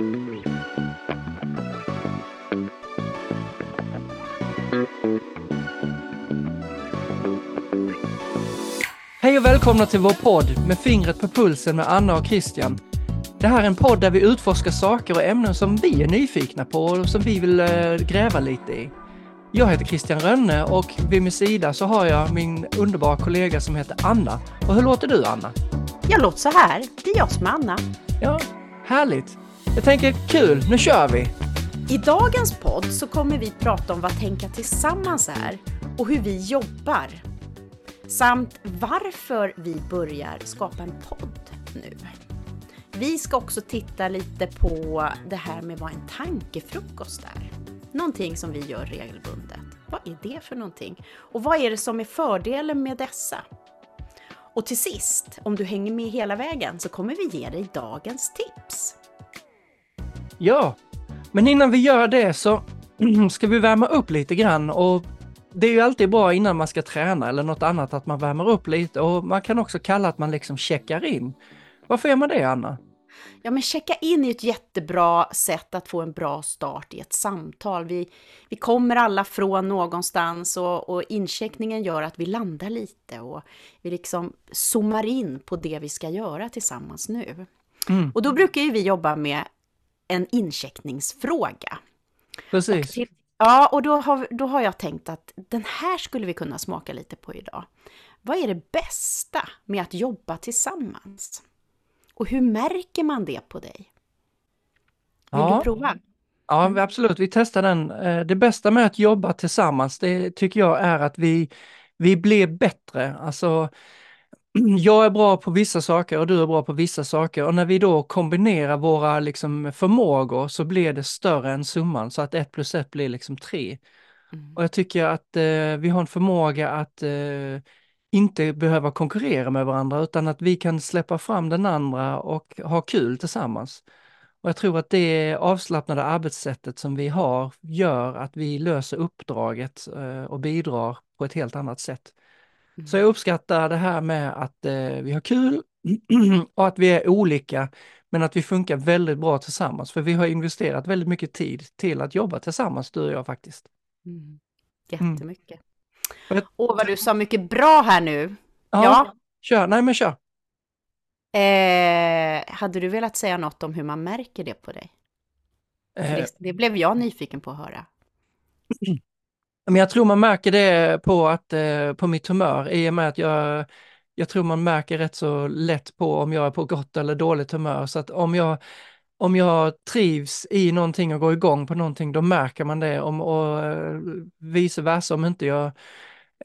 Hej och välkomna till vår podd med fingret på pulsen med Anna och Christian. Det här är en podd där vi utforskar saker och ämnen som vi är nyfikna på och som vi vill eh, gräva lite i. Jag heter Christian Rönne och vid min sida så har jag min underbara kollega som heter Anna. Och hur låter du Anna? Jag låter så här. Det är jag som är Anna. Ja, härligt. Jag tänker kul, nu kör vi! I dagens podd så kommer vi prata om vad Tänka Tillsammans är och hur vi jobbar. Samt varför vi börjar skapa en podd nu. Vi ska också titta lite på det här med vad en tankefrukost är. Någonting som vi gör regelbundet. Vad är det för någonting? Och vad är det som är fördelen med dessa? Och till sist, om du hänger med hela vägen, så kommer vi ge dig dagens tips. Ja, men innan vi gör det så ska vi värma upp lite grann och det är ju alltid bra innan man ska träna eller något annat att man värmer upp lite och man kan också kalla att man liksom checkar in. Varför gör man det Anna? Ja, men checka in är ett jättebra sätt att få en bra start i ett samtal. Vi, vi kommer alla från någonstans och, och incheckningen gör att vi landar lite och vi liksom zoomar in på det vi ska göra tillsammans nu. Mm. Och då brukar ju vi jobba med en incheckningsfråga. Precis. Och till, ja, och då har, då har jag tänkt att den här skulle vi kunna smaka lite på idag. Vad är det bästa med att jobba tillsammans? Och hur märker man det på dig? Vill Ja. du prova? Ja, absolut. Vi testar den. Eh, Det bästa med att jobba tillsammans, det tycker jag är att vi, vi blir bättre. Alltså, jag är bra på vissa saker och du är bra på vissa saker och när vi då kombinerar våra liksom, förmågor så blir det större än summan så att ett plus ett blir liksom tre. Mm. Och jag tycker att eh, vi har en förmåga att eh, inte behöva konkurrera med varandra utan att vi kan släppa fram den andra och ha kul tillsammans. Och jag tror att det avslappnade arbetssättet som vi har gör att vi löser uppdraget eh, och bidrar på ett helt annat sätt. Mm. Så jag uppskattar det här med att eh, vi har kul och att vi är olika men att vi funkar väldigt bra tillsammans för vi har investerat väldigt mycket tid till att jobba tillsammans du och jag faktiskt. Mm. Jättemycket. Och jag- Åh, vad du sa mycket bra här nu. Ja, Ja. kör, nej men kör. Eh, hade du velat säga något om hur man märker det på dig? Eh, Det, det blev jag nyfiken på att höra. Men jag tror man märker det på, att, eh, på mitt humör i och med att jag, jag tror man märker rätt så lätt på om jag är på gott eller dåligt humör. Så att om jag, om jag trivs i någonting och går igång på någonting, då märker man det. Om, och eh, vice versa, om inte jag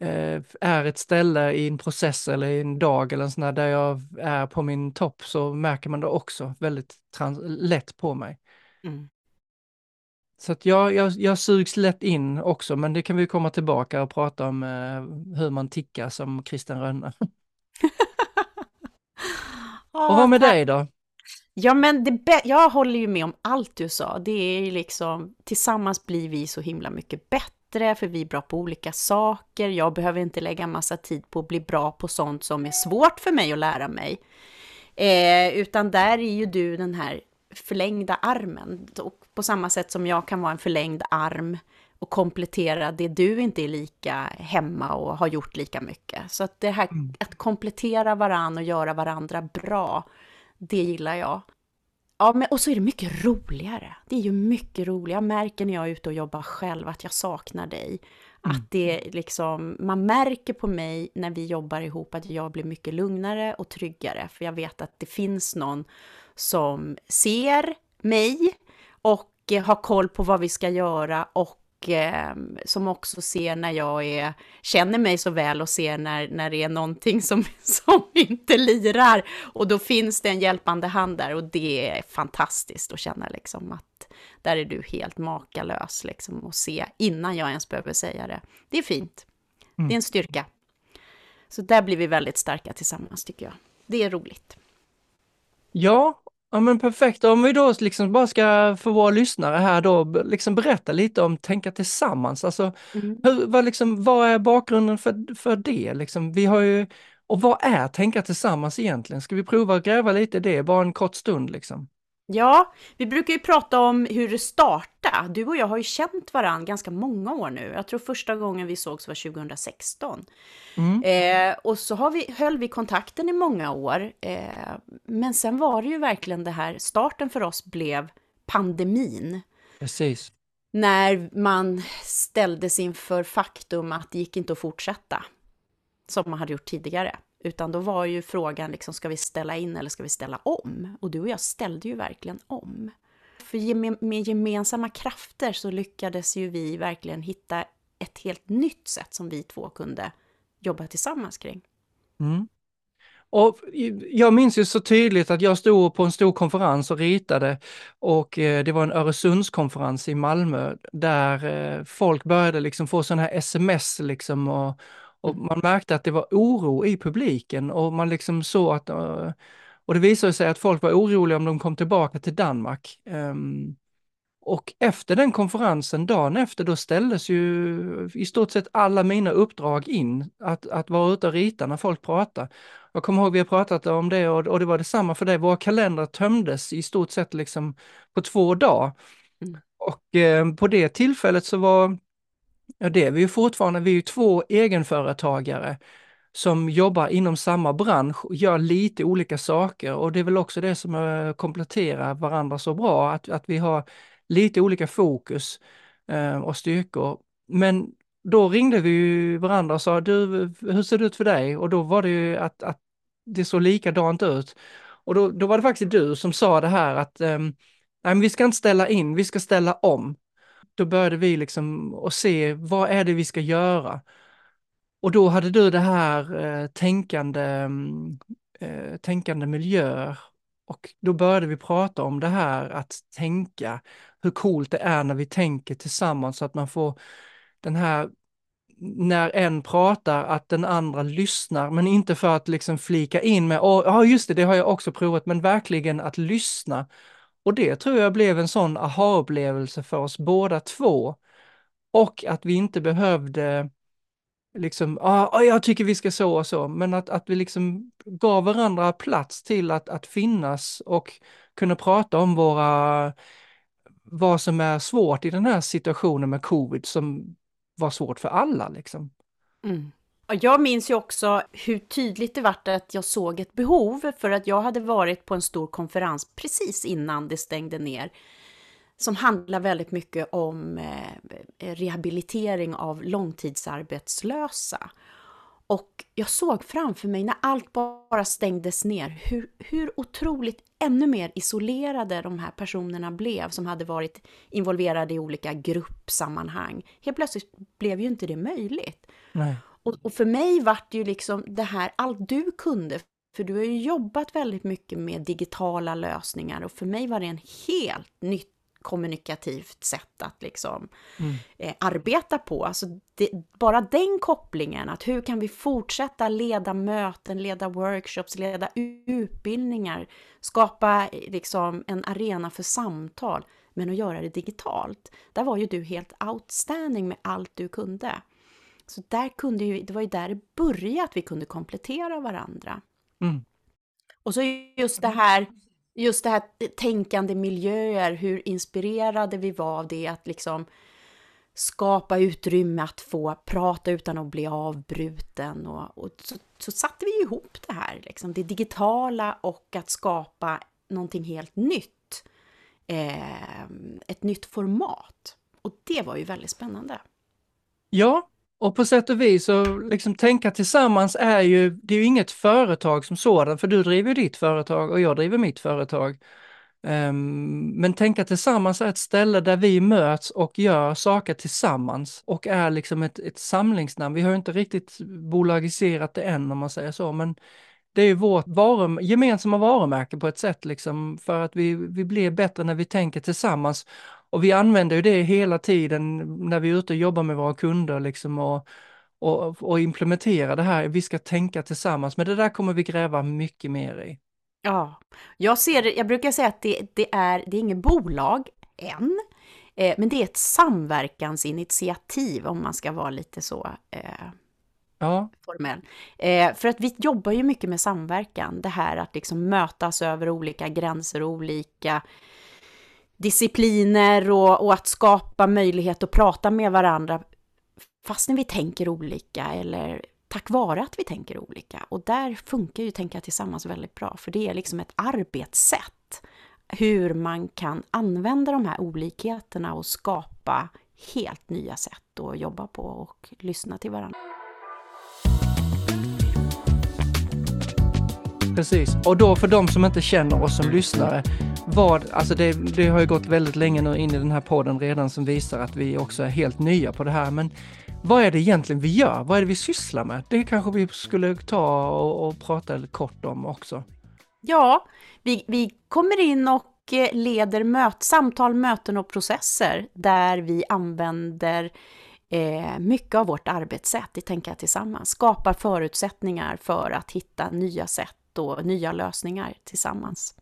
eh, är ett ställe i en process eller i en dag eller en sån där, där jag är på min topp så märker man det också väldigt lätt på mig. Mm. Så att jag, jag, jag sugs lätt in också, men det kan vi komma tillbaka och prata om eh, hur man tickar som Christian Rönne. och vad med tack. dig då? Ja, men det jag håller ju med om allt du sa. Det är ju liksom, tillsammans blir vi så himla mycket bättre, för vi är bra på olika saker. Jag behöver inte lägga massa tid på att bli bra på sånt som är svårt för mig att lära mig. Eh, utan där är ju du den här förlängda armen. Och på samma sätt som jag kan vara en förlängd arm och komplettera det du inte är lika hemma och har gjort lika mycket. Så att det här att komplettera varann och göra varandra bra, det gillar jag. Ja, men, och så är det mycket roligare. Det är ju mycket roligare. Jag märker när jag är ute och jobbar själv att jag saknar dig. Att det liksom, man märker på mig när vi jobbar ihop att jag blir mycket lugnare och tryggare. För jag vet att det finns någon som ser mig och eh, har koll på vad vi ska göra och eh, som också ser när jag är, känner mig så väl och ser när, när det är någonting som, som inte lirar. Och då finns det en hjälpande hand där och det är fantastiskt att känna liksom att där är du helt makalös liksom och se innan jag ens behöver säga det. Det är fint. Det är en styrka. Så där blir vi väldigt starka tillsammans tycker jag. Det är roligt. Ja, ja men perfekt. Om vi då liksom bara ska för våra lyssnare här då liksom berätta lite om Tänka tillsammans. Alltså, hur, vad, liksom, vad är bakgrunden för, för det? Liksom, vi har ju, och vad är Tänka tillsammans egentligen? Ska vi prova att gräva lite i det, bara en kort stund liksom? Ja, vi brukar ju prata om hur det startade. Du och jag har ju känt varandra ganska många år nu. Jag tror första gången vi sågs var 2016. Mm. Eh, och så har vi, höll vi kontakten i många år. Eh, men sen var det ju verkligen det här, starten för oss blev pandemin. Precis. När man ställdes inför faktum att det gick inte att fortsätta som man hade gjort tidigare. Utan då var ju frågan liksom, ska vi ställa in eller ska vi ställa om? Och du och jag ställde ju verkligen om. För med gemensamma krafter så lyckades ju vi verkligen hitta ett helt nytt sätt som vi två kunde jobba tillsammans kring. Mm. Och jag minns ju så tydligt att jag stod på en stor konferens och ritade och eh, det var en Öresundskonferens i Malmö där eh, folk började liksom få sådana här sms liksom och, och man märkte att det var oro i publiken och man liksom såg att, eh, och det visade sig att folk var oroliga om de kom tillbaka till Danmark. Um, och efter den konferensen, dagen efter, då ställdes ju i stort sett alla mina uppdrag in att, att vara ute och rita när folk pratar. Jag kommer ihåg vi har pratat om det och, och det var detsamma för dig. Våra kalendrar tömdes i stort sett liksom på två dagar. Mm. Och eh, på det tillfället så var, ja det är vi ju fortfarande, vi är ju två egenföretagare som jobbar inom samma bransch och gör lite olika saker och det är väl också det som eh, kompletterar varandra så bra, att, att vi har lite olika fokus eh, och styrkor. Men då ringde vi ju varandra och sa, du, hur ser det ut för dig? Och då var det ju att, att det såg likadant ut. Och då, då var det faktiskt du som sa det här att eh, nej, men vi ska inte ställa in, vi ska ställa om. Då började vi liksom att se, vad är det vi ska göra? Och då hade du det här eh, tänkande, mm, eh, tänkande miljöer och då började vi prata om det här att tänka, hur coolt det är när vi tänker tillsammans så att man får den här när en pratar att den andra lyssnar, men inte för att liksom flika in med, ja just det, det har jag också provat, men verkligen att lyssna. Och det tror jag blev en sån aha-upplevelse för oss båda två. Och att vi inte behövde liksom, ja, ah, jag tycker vi ska så och så, men att, att vi liksom gav varandra plats till att, att finnas och kunna prata om våra, vad som är svårt i den här situationen med covid som var svårt för alla liksom. Mm. Jag minns ju också hur tydligt det vart att jag såg ett behov för att jag hade varit på en stor konferens precis innan det stängde ner som handlar väldigt mycket om eh, rehabilitering av långtidsarbetslösa. Och jag såg framför mig när allt bara stängdes ner hur, hur otroligt ännu mer isolerade de här personerna blev som hade varit involverade i olika gruppsammanhang. Helt plötsligt blev ju inte det möjligt. Nej. Och, och för mig vart det ju liksom det här, allt du kunde, för du har ju jobbat väldigt mycket med digitala lösningar och för mig var det en helt nytt kommunikativt sätt att liksom mm. eh, arbeta på. Alltså det, bara den kopplingen, att hur kan vi fortsätta leda möten, leda workshops, leda utbildningar, skapa eh, liksom en arena för samtal, men att göra det digitalt. Där var ju du helt outstanding med allt du kunde. Så där kunde ju, det var ju där det började att vi kunde komplettera varandra. Mm. Och så just det här just det här tänkande miljöer, hur inspirerade vi var av det, att liksom skapa utrymme att få prata utan att bli avbruten. Och, och så, så, satte vi ihop det här, liksom, det digitala och att skapa någonting helt nytt. Eh, ett nytt format. Och det var ju väldigt spännande. Ja, och på sätt och vis så liksom tänka tillsammans är ju, det är ju inget företag som sådant, för du driver ditt företag och jag driver mitt företag. Um, men tänka tillsammans är ett ställe där vi möts och gör saker tillsammans och är liksom ett, ett samlingsnamn. Vi har inte riktigt bolagiserat det än om man säger så, men det är ju vårt varum, gemensamma varumärke på ett sätt liksom för att vi, vi blir bättre när vi tänker tillsammans och vi använder ju det hela tiden när vi är ute och jobbar med våra kunder liksom och, och, och implementerar det här. Vi ska tänka tillsammans, men det där kommer vi gräva mycket mer i. Ja, jag ser jag brukar säga att det, det är, det är inget bolag än, eh, men det är ett samverkansinitiativ om man ska vara lite så eh, Ja. Formell. Eh, för att vi jobbar ju mycket med samverkan, det här att liksom mötas över olika gränser och olika discipliner och, och att skapa möjlighet att prata med varandra fastän vi tänker olika eller tack vare att vi tänker olika. Och där funkar ju Tänka tillsammans väldigt bra, för det är liksom ett arbetssätt. Hur man kan använda de här olikheterna och skapa helt nya sätt att jobba på och lyssna till varandra. Precis, och då för de som inte känner oss som lyssnare, vad, alltså det, det har ju gått väldigt länge nu in i den här podden redan som visar att vi också är helt nya på det här, men vad är det egentligen vi gör? Vad är det vi sysslar med? Det kanske vi skulle ta och, och prata kort om också. Ja, vi, vi kommer in och eh, leder möt, samtal, möten och processer där vi använder eh, mycket av vårt arbetssätt i Tänka tillsammans, skapar förutsättningar för att hitta nya sätt och nya lösningar tillsammans.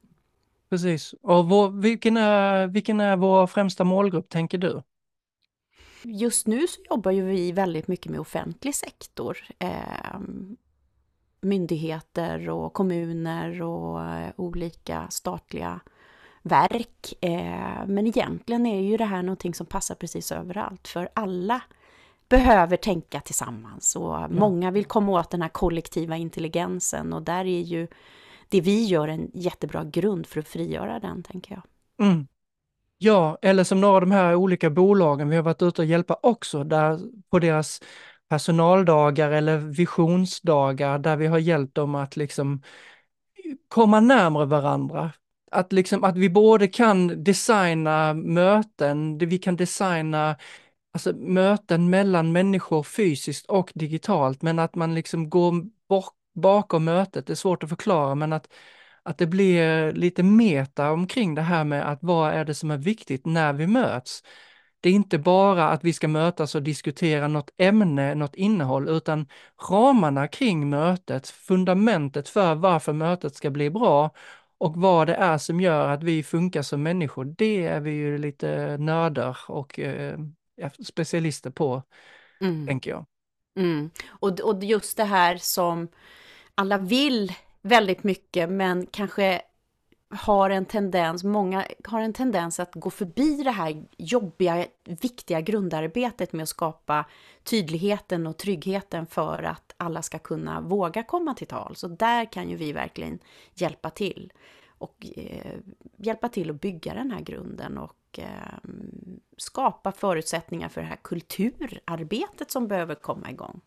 Precis. Och vår, vilken, är, vilken är vår främsta målgrupp, tänker du? Just nu så jobbar ju vi väldigt mycket med offentlig sektor. Eh, myndigheter och kommuner och eh, olika statliga verk. Eh, men egentligen är ju det här någonting som passar precis överallt, för alla behöver tänka tillsammans och ja. många vill komma åt den här kollektiva intelligensen och där är ju det vi gör en jättebra grund för att frigöra den, tänker jag. Mm. Ja, eller som några av de här olika bolagen vi har varit ute och hjälpa också, där på deras personaldagar eller visionsdagar där vi har hjälpt dem att liksom komma närmare varandra. Att, liksom, att vi både kan designa möten, vi kan designa alltså, möten mellan människor fysiskt och digitalt, men att man liksom går bort, bakom mötet, det är svårt att förklara, men att att det blir lite meta omkring det här med att vad är det som är viktigt när vi möts. Det är inte bara att vi ska mötas och diskutera något ämne, något innehåll, utan ramarna kring mötet, fundamentet för varför mötet ska bli bra och vad det är som gör att vi funkar som människor, det är vi ju lite nördar och eh, specialister på, mm. tänker jag. Mm. Och, och just det här som alla vill väldigt mycket, men kanske har en tendens, många har en tendens att gå förbi det här jobbiga, viktiga grundarbetet med att skapa tydligheten och tryggheten för att alla ska kunna våga komma till tal. Så där kan ju vi verkligen hjälpa till och eh, hjälpa till att bygga den här grunden och eh, skapa förutsättningar för det här kulturarbetet som behöver komma igång.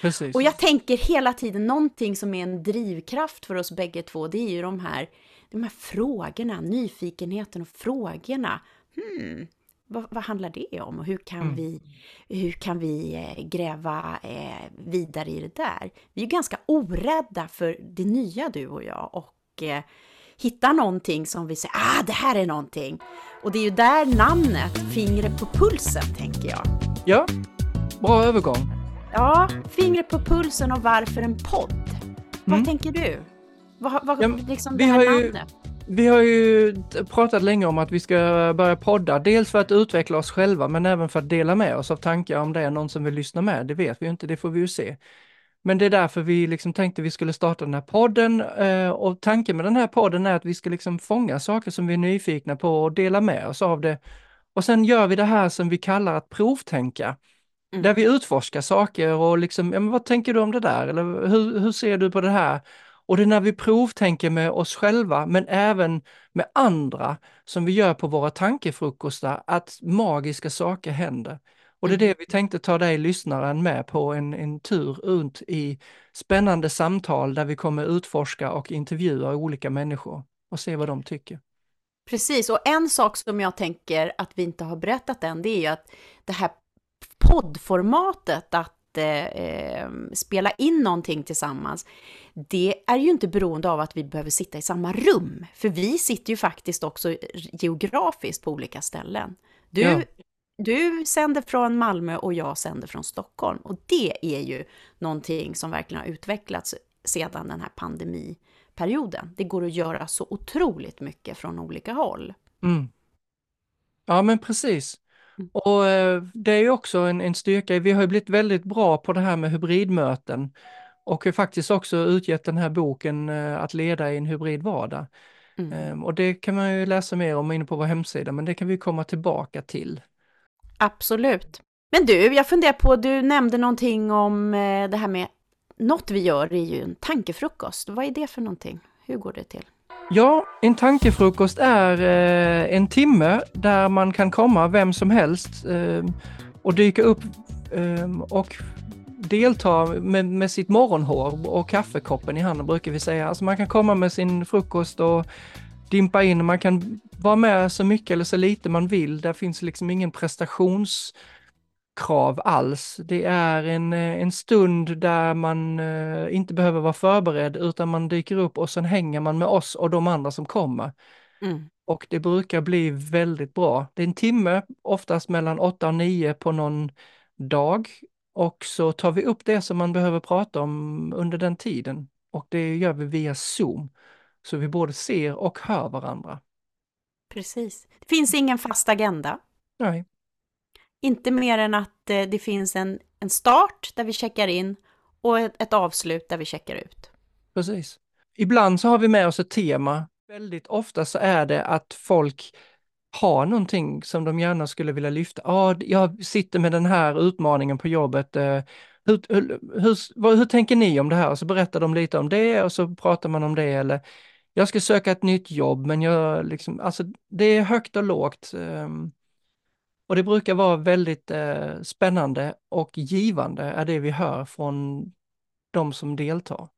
Precis. Och jag tänker hela tiden någonting som är en drivkraft för oss bägge två, det är ju de här, de här frågorna, nyfikenheten och frågorna. Hmm, vad, vad, handlar det om och hur kan mm. vi, hur kan vi eh, gräva eh, vidare i det där? Vi är ganska orädda för det nya du och jag och eh, hitta någonting som vi säger, ah det här är någonting. Och det är ju där namnet, fingret på pulsen, tänker jag. Ja, bra övergång. Ja, fingret på pulsen och varför en podd. Vad mm. tänker du? Vad, vad, ja, liksom vi, har ju, vi har ju pratat länge om att vi ska börja podda, dels för att utveckla oss själva, men även för att dela med oss av tankar om det är någon som vill lyssna med. Det vet vi ju inte, det får vi ju se. Men det är därför vi liksom tänkte vi skulle starta den här podden eh, och tanken med den här podden är att vi ska liksom fånga saker som vi är nyfikna på och dela med oss av det. Och sen gör vi det här som vi kallar att provtänka. Mm. Där vi utforskar saker och liksom, ja, men vad tänker du om det där? Eller hur, hur ser du på det här? Och det är när vi provtänker med oss själva, men även med andra, som vi gör på våra tankefrukostar, att magiska saker händer. Och det är det mm. vi tänkte ta dig lyssnaren med på en, en tur runt i spännande samtal där vi kommer utforska och intervjua olika människor och se vad de tycker. Precis, och en sak som jag tänker att vi inte har berättat än, det är ju att det här poddformatet, att eh, spela in någonting tillsammans, det är ju inte beroende av att vi behöver sitta i samma rum. För vi sitter ju faktiskt också geografiskt på olika ställen. Du, ja. Du sänder från Malmö och jag sänder från Stockholm. Och det är ju någonting som verkligen har utvecklats sedan den här pandemiperioden. Det går att göra så otroligt mycket från olika håll. Mm. Ja, men precis. Mm. Och eh, det är ju också en, en styrka. Vi har ju blivit väldigt bra på det här med hybridmöten och har faktiskt också utgett den här boken eh, Att leda i en hybrid vardag. Mm. Ehm, Och det kan man ju läsa mer om inne på vår hemsida, men det kan vi komma tillbaka till. Absolut. Men du, jag funderar på, du nämnde någonting om eh, det här med, något vi gör är ju en tankefrukost. Vad är det för någonting? Hur går det till? Ja, en tankefrukost är eh, en timme där man kan komma vem som helst eh, och dyka upp eh, och delta med, med sitt morgonhår och kaffekoppen i handen brukar vi säga. Alltså man kan komma med sin frukost och dimpa in. Man kan vara med så mycket eller så lite man vill. Där finns liksom ingen prestationskrav alls. Det är en, eh, en stund där man eh, inte behöver vara förberedd utan man dyker upp och sen hänger man med oss och de andra som kommer. Mm. Och det brukar bli väldigt bra. Det är en timme, oftast mellan 8 och 9 på någon dag. Och så tar vi upp det som man behöver prata om under den tiden. Och det gör vi via Zoom. Så vi både ser och hör varandra. Precis. Det finns ingen fast agenda. Nej, Inte mer än att eh, det finns en, en start där vi checkar in och ett, ett avslut där vi checkar ut. precis. Ibland så har vi med oss ett tema. Väldigt ofta så är det att folk har någonting som de gärna skulle vilja lyfta. Ja, jag sitter med den här utmaningen på jobbet. eh, Hur, hur, hur, hur tänker ni om det här? Och så berättar de lite om det och så pratar man om det. Eller jag ska söka ett nytt jobb, men jag liksom, alltså det är högt och lågt. ehm, Och det brukar vara väldigt eh, spännande och givande är det vi hör från de som deltar.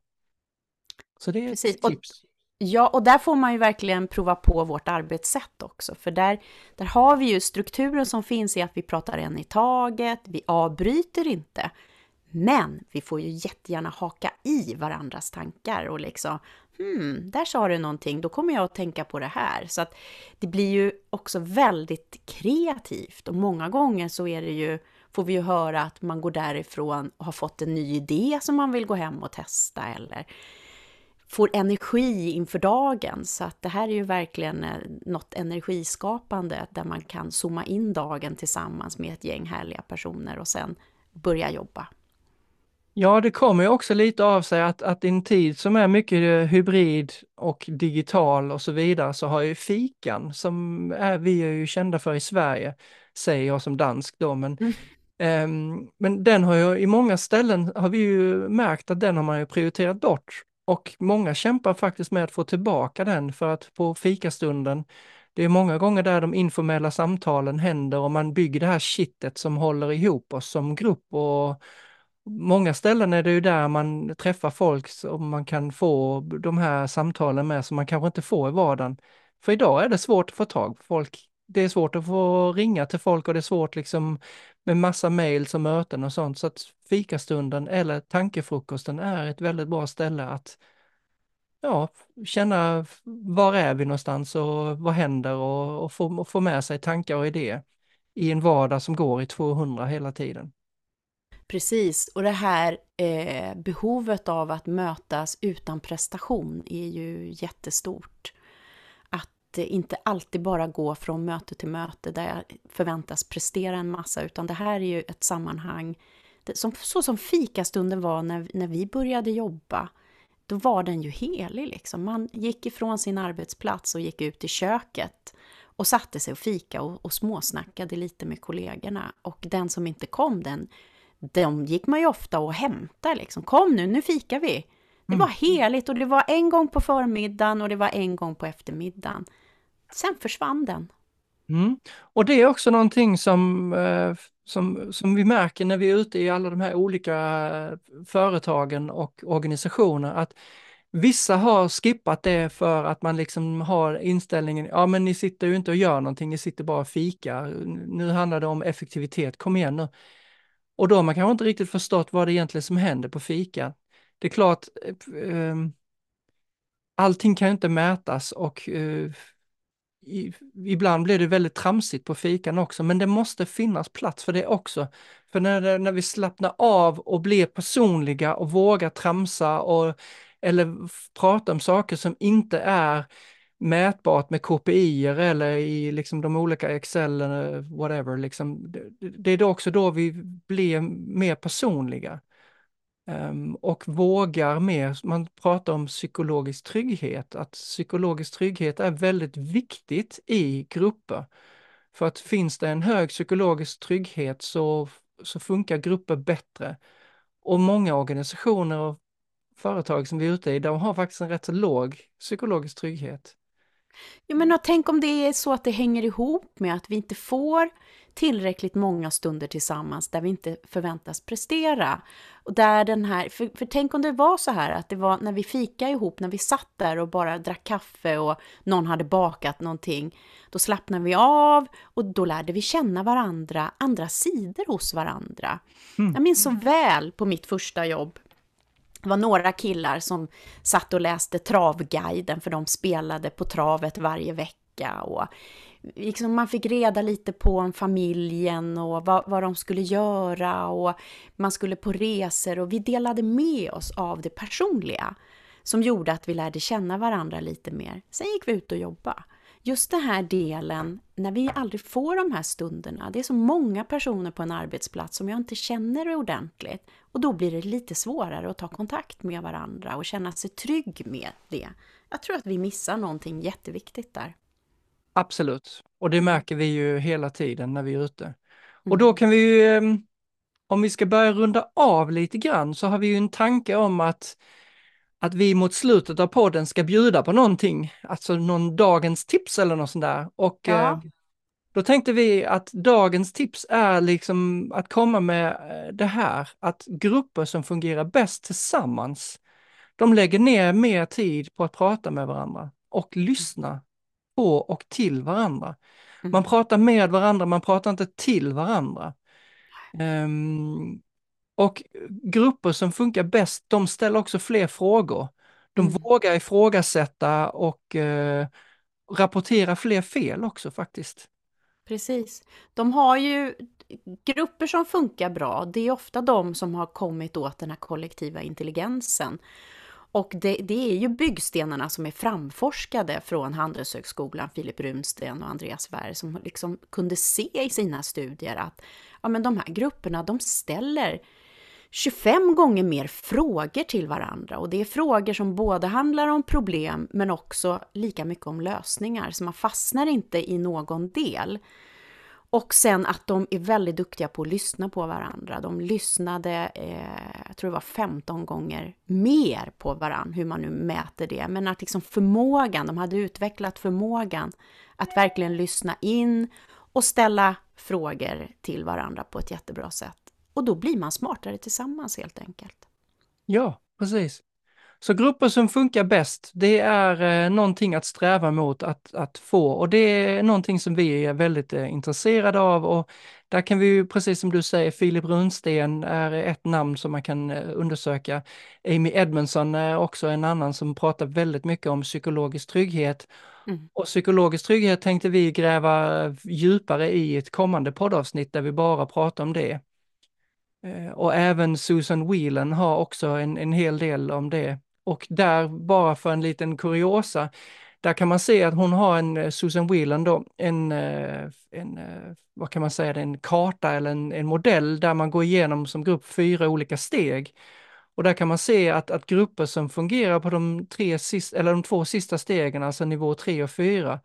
Så det är Precis, ett och- tips. Ja, och där får man ju verkligen prova på vårt arbetssätt också, för där, där har vi ju strukturen som finns i att vi pratar en i taget, vi avbryter inte, men vi får ju jättegärna haka i varandras tankar och liksom, hmm, där sa du någonting, då kommer jag att tänka på det här. Så att det blir ju också väldigt kreativt och många gånger så är det ju, får vi ju höra att man går därifrån och har fått en ny idé som man vill gå hem och testa eller får energi inför dagen. Så att det här är ju verkligen eh, något energiskapande där man kan zooma in dagen tillsammans med ett gäng härliga personer och sen börja jobba. Ja, det kommer ju också lite av sig att, att i en tid som är mycket eh, hybrid och digital och så vidare så har ju fikan, som är, vi är ju kända för i Sverige, säger jag som dansk då, men, Mm. ehm, men den har ju i många ställen har vi ju märkt att den har man ju prioriterat bort. Och många kämpar faktiskt med att få tillbaka den för att på fikastunden, det är många gånger där de informella samtalen händer och man bygger det här kittet som håller ihop oss som grupp och Många ställen är det ju där man träffar folk som man kan få de här samtalen med som man kanske inte får i vardagen. För idag är det svårt att få tag på folk. Det är svårt att få ringa till folk och det är svårt liksom med massa mejl och möten och sånt. Så att fikastunden eller tankefrukosten är ett väldigt bra ställe att ja, känna var är vi någonstans och vad händer och, och, få, och få med sig tankar och idéer i en vardag som går i 200 hela tiden. Precis, och det här eh, behovet av att mötas utan prestation är ju jättestort. Att eh, inte alltid bara gå från möte till möte där jag förväntas prestera en massa, utan det här är ju ett sammanhang, det, som, så som fikastunden var när, när vi började jobba, då var den ju helig liksom. Man gick ifrån sin arbetsplats och gick ut i köket och satte sig och fika och, och småsnackade lite med kollegorna. Och den som inte kom, den de gick man ju ofta och hämtade liksom. Kom nu, nu fikar vi. Det var heligt och det var en gång på förmiddagen och det var en gång på eftermiddagen. Sen försvann den. Mm. Och det är också någonting som, eh, som, som vi märker när vi är ute i alla de här olika eh, företagen och organisationer, att vissa har skippat det för att man liksom har inställningen, ja men ni sitter ju inte och gör någonting, ni sitter bara och fikar. Nu handlar det om effektivitet, kom igen nu. Och då har man kanske inte riktigt förstått vad det egentligen som händer på fikan. Det är klart, eh, allting kan ju inte mätas och eh, i, ibland blir det väldigt tramsigt på fikan också, men det måste finnas plats för det också. För när, när vi slappnar av och blir personliga och vågar tramsa och, eller prata om saker som inte är mätbart med KPI eller i liksom de olika Excel eller whatever. Liksom, det, det är också då vi blir mer personliga. Um, och vågar mer, man pratar om psykologisk trygghet, att psykologisk trygghet är väldigt viktigt i grupper. För att finns det en hög psykologisk trygghet så, så funkar grupper bättre. Och många organisationer och företag som vi är ute i, de har faktiskt en rätt så låg psykologisk trygghet. Ja, men tänk om det är så att det hänger ihop med att vi inte får tillräckligt många stunder tillsammans där vi inte förväntas prestera. Och där den här, för, för tänk om det var så här att det var när vi fika ihop, när vi satt där och bara drack kaffe och någon hade bakat någonting, då slappnade vi av och då lärde vi känna varandra, andra sidor hos varandra. Mm. Jag minns så väl på mitt första jobb det var några killar som satt och läste Travguiden för de spelade på travet varje vecka. Och liksom man fick reda lite på familjen och vad, vad de skulle göra. Och man skulle på resor. Och vi delade med oss av det personliga som gjorde att vi lärde känna varandra lite mer. Sen gick vi ut och jobbade just den här delen, när vi aldrig får de här stunderna, det är så många personer på en arbetsplats som jag inte känner ordentligt. Och då blir det lite svårare att ta kontakt med varandra och känna sig trygg med det. Jag tror att vi missar någonting jätteviktigt där. Absolut, och det märker vi ju hela tiden när vi är ute. Och mm. då kan vi ju, ehm, om vi ska börja runda av lite grann, så har vi ju en tanke om att att vi mot slutet av podden ska bjuda på någonting, alltså någon dagens tips eller något sånt där. Och ja. eh, då tänkte vi att dagens tips är liksom att komma med eh, det här, att grupper som fungerar bäst tillsammans, de lägger ner mer tid på att prata med varandra och lyssna på och till varandra. Man mm. pratar med varandra, man pratar inte till varandra. Um, och grupper som funkar bäst, de ställer också fler frågor. De mm. vågar ifrågasätta och eh, rapportera fler fel också faktiskt. Precis. De har ju grupper som funkar bra, det är ofta de som har kommit åt den här kollektiva intelligensen. Och det, det, är ju byggstenarna som är framforskade från Handelshögskolan, Filip Runsten och Andreas Wär, som liksom kunde se i sina studier att ja, men de här grupperna, de ställer 25 gånger mer frågor till varandra och det är frågor som både handlar om problem men också lika mycket om lösningar, så man fastnar inte i någon del. Och sen att de är väldigt duktiga på att lyssna på varandra. De lyssnade, eh, jag tror det var 15 gånger mer på varandra, hur man nu mäter det. Men att liksom förmågan, de hade utvecklat förmågan att verkligen lyssna in och ställa frågor till varandra på ett jättebra sätt. Och då blir man smartare tillsammans helt enkelt. Ja, precis. Så grupper som funkar bäst, det är eh, någonting att sträva mot att, att få och det är någonting som vi är väldigt eh, intresserade av och där kan vi ju, precis som du säger, Filip Runsten är ett namn som man kan eh, undersöka. Amy Edmondson är också en annan som pratar väldigt mycket om psykologisk trygghet. Mm. Och psykologisk trygghet tänkte vi gräva djupare i ett kommande poddavsnitt där vi bara pratar om det. Eh, och även Susan Whelan har också en, en hel del om det. Och där, bara för en liten kuriosa, där kan man se att hon har en, eh, Susan Whelan då, en, eh, en vad kan man säga, en karta eller en, en modell där man går igenom som grupp fyra olika steg. Och där kan man se att, att grupper som fungerar på de, tre sist, eller de två sista stegen, alltså nivå tre och fyra,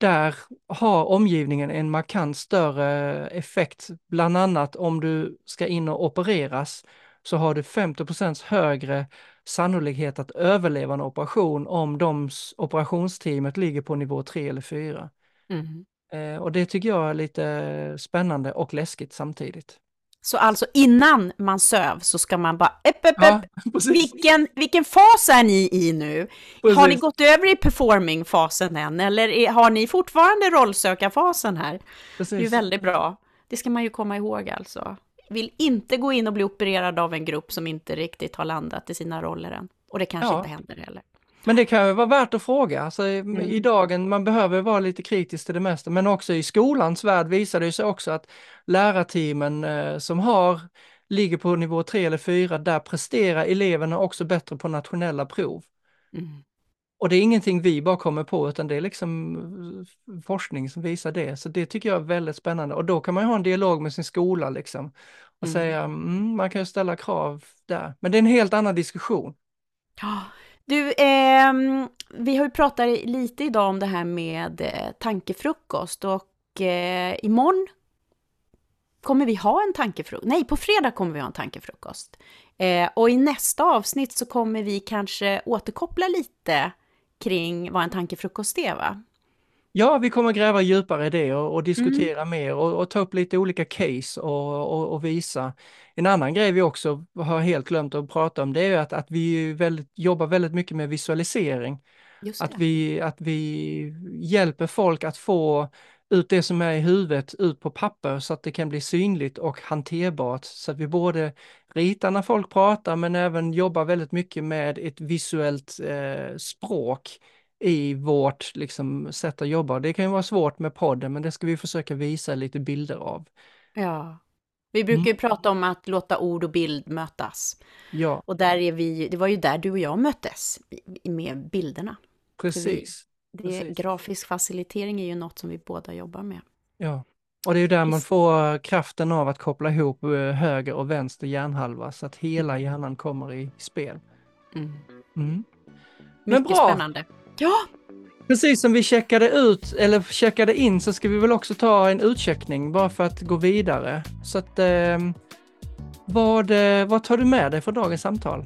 där har omgivningen en markant större effekt. Bland annat om du ska in och opereras så har du 50% högre sannolikhet att överleva en operation om de operationsteamet ligger på nivå 3 eller 4. Mm. Eh, och det tycker jag är lite spännande och läskigt samtidigt. Så alltså innan man söv så ska man bara, epp, epp, ja, vilken, vilken fas är ni i nu? Precis. Har ni gått över i performing-fasen än eller är, har ni fortfarande rollsökarfasen här? Precis. Det är ju väldigt bra. Det ska man ju komma ihåg alltså. Vill inte gå in och bli opererad av en grupp som inte riktigt har landat i sina roller än. Och det kanske ja. inte händer heller. Men det kan ju vara värt att fråga. Alltså, mm. I dagen, man behöver vara lite kritisk till det mesta, men också i skolans värld visar det sig också att lärarteamen eh, som har, ligger på nivå 3 eller 4, där presterar eleverna också bättre på nationella prov. Mm. Och det är ingenting vi bara kommer på, utan det är liksom eh, forskning som visar det. Så det tycker jag är väldigt spännande. Och då kan man ju ha en dialog med sin skola liksom. Och Mm. säga, mm, man kan ju ställa krav där. Men det är en helt annan diskussion. Ja. Du, eh, vi har ju pratat lite idag om det här med eh, tankefrukost och eh, imorgon kommer vi ha en tankefrukost. Nej, på fredag kommer vi ha en tankefrukost. Eh, och i nästa avsnitt så kommer vi kanske återkoppla lite kring vad en tankefrukost är, va? Ja, vi kommer gräva djupare i det och, och diskutera mer och, och ta upp lite olika case och, och, visa. En annan grej vi också har helt glömt att prata om det är att, att vi väldigt, jobbar väldigt mycket med visualisering. Att vi, att vi hjälper folk att få ut det som är i huvudet ut på papper så att det kan bli synligt och hanterbart. Så att vi både ritar när folk pratar men även jobbar väldigt mycket med ett visuellt eh, språk i vårt liksom, sätt att jobba. Det kan ju vara svårt med podden men det ska vi försöka visa lite bilder av. Ja. Vi brukar ju Mm. prata om att låta ord och bild mötas. Ja, Och där är vi, det var ju där du och jag möttes med bilderna. precis. Det, Precis. grafisk facilitering är ju något som vi båda jobbar med. Ja. Och det är ju där man får kraften av att koppla ihop eh, höger och vänster hjärnhalva så att hela hjärnan kommer i spel. Mm. Mm. Mycket bra. spännande. Ja, Precis som vi checkade ut, eller checkade in, så ska vi väl också ta en utcheckning bara för att gå vidare. Så att, eh, vad, vad tar du med dig för dagens samtal?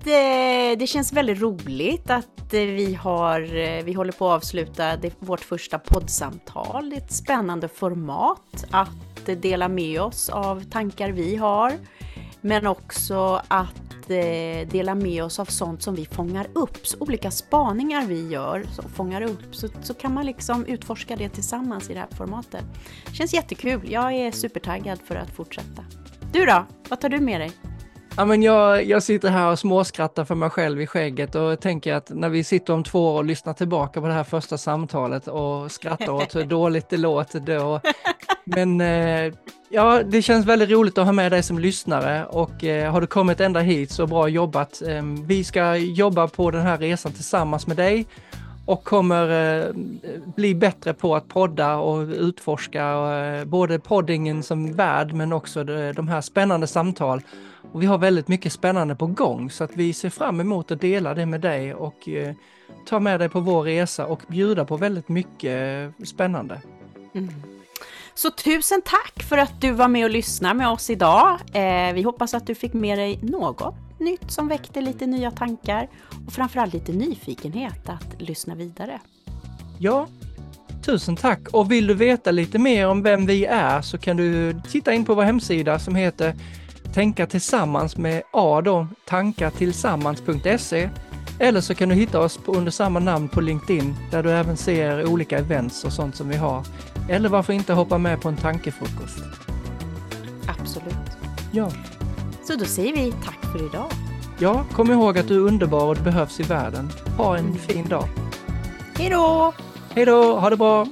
att eh, det känns väldigt roligt att eh, vi har, eh, vi håller på att avsluta det, vårt första poddsamtal. Det är ett spännande format att dela med oss av tankar vi har, men också att eh, dela med oss av sånt som vi fångar upp, så olika spaningar vi gör som fångar upp, så, så kan man liksom utforska det tillsammans i det här formatet. Känns jättekul, jag är supertaggad för att fortsätta. Du då, vad tar du med dig? Ja, men jag, jag sitter här och småskrattar för mig själv i skägget och tänker att när vi sitter om två år och lyssnar tillbaka på det här första samtalet och skrattar åt hur dåligt det låter då. Men eh, ja, det känns väldigt roligt att ha med dig som lyssnare och eh, har du kommit ända hit så bra jobbat. Eh, vi ska jobba på den här resan tillsammans med dig och kommer eh, bli bättre på att podda och utforska eh, både poddingen som värld men också de, de här spännande samtal. Och vi har väldigt mycket spännande på gång så att vi ser fram emot att dela det med dig och eh, ta med dig på vår resa och bjuda på väldigt mycket eh, spännande. Mm. Så tusen tack för att du var med och lyssnade med oss idag. Eh, vi hoppas att du fick med dig något nytt som väckte lite nya tankar och framförallt lite nyfikenhet att lyssna vidare. Ja, tusen tack! Och vill du veta lite mer om vem vi är så kan du titta in på vår hemsida som heter Tänka tillsammans med A då, tankatillsammans.se eller så kan du hitta oss på, under samma namn på LinkedIn där du även ser olika events och sånt som vi har. Eller varför inte hoppa med på en tankefrukost? Absolut. Ja, Så då säger vi tack för idag. ja kom ihåg att du är underbar och du behövs i världen. Ha en fin dag! Hej då! Hej då, ha det bra!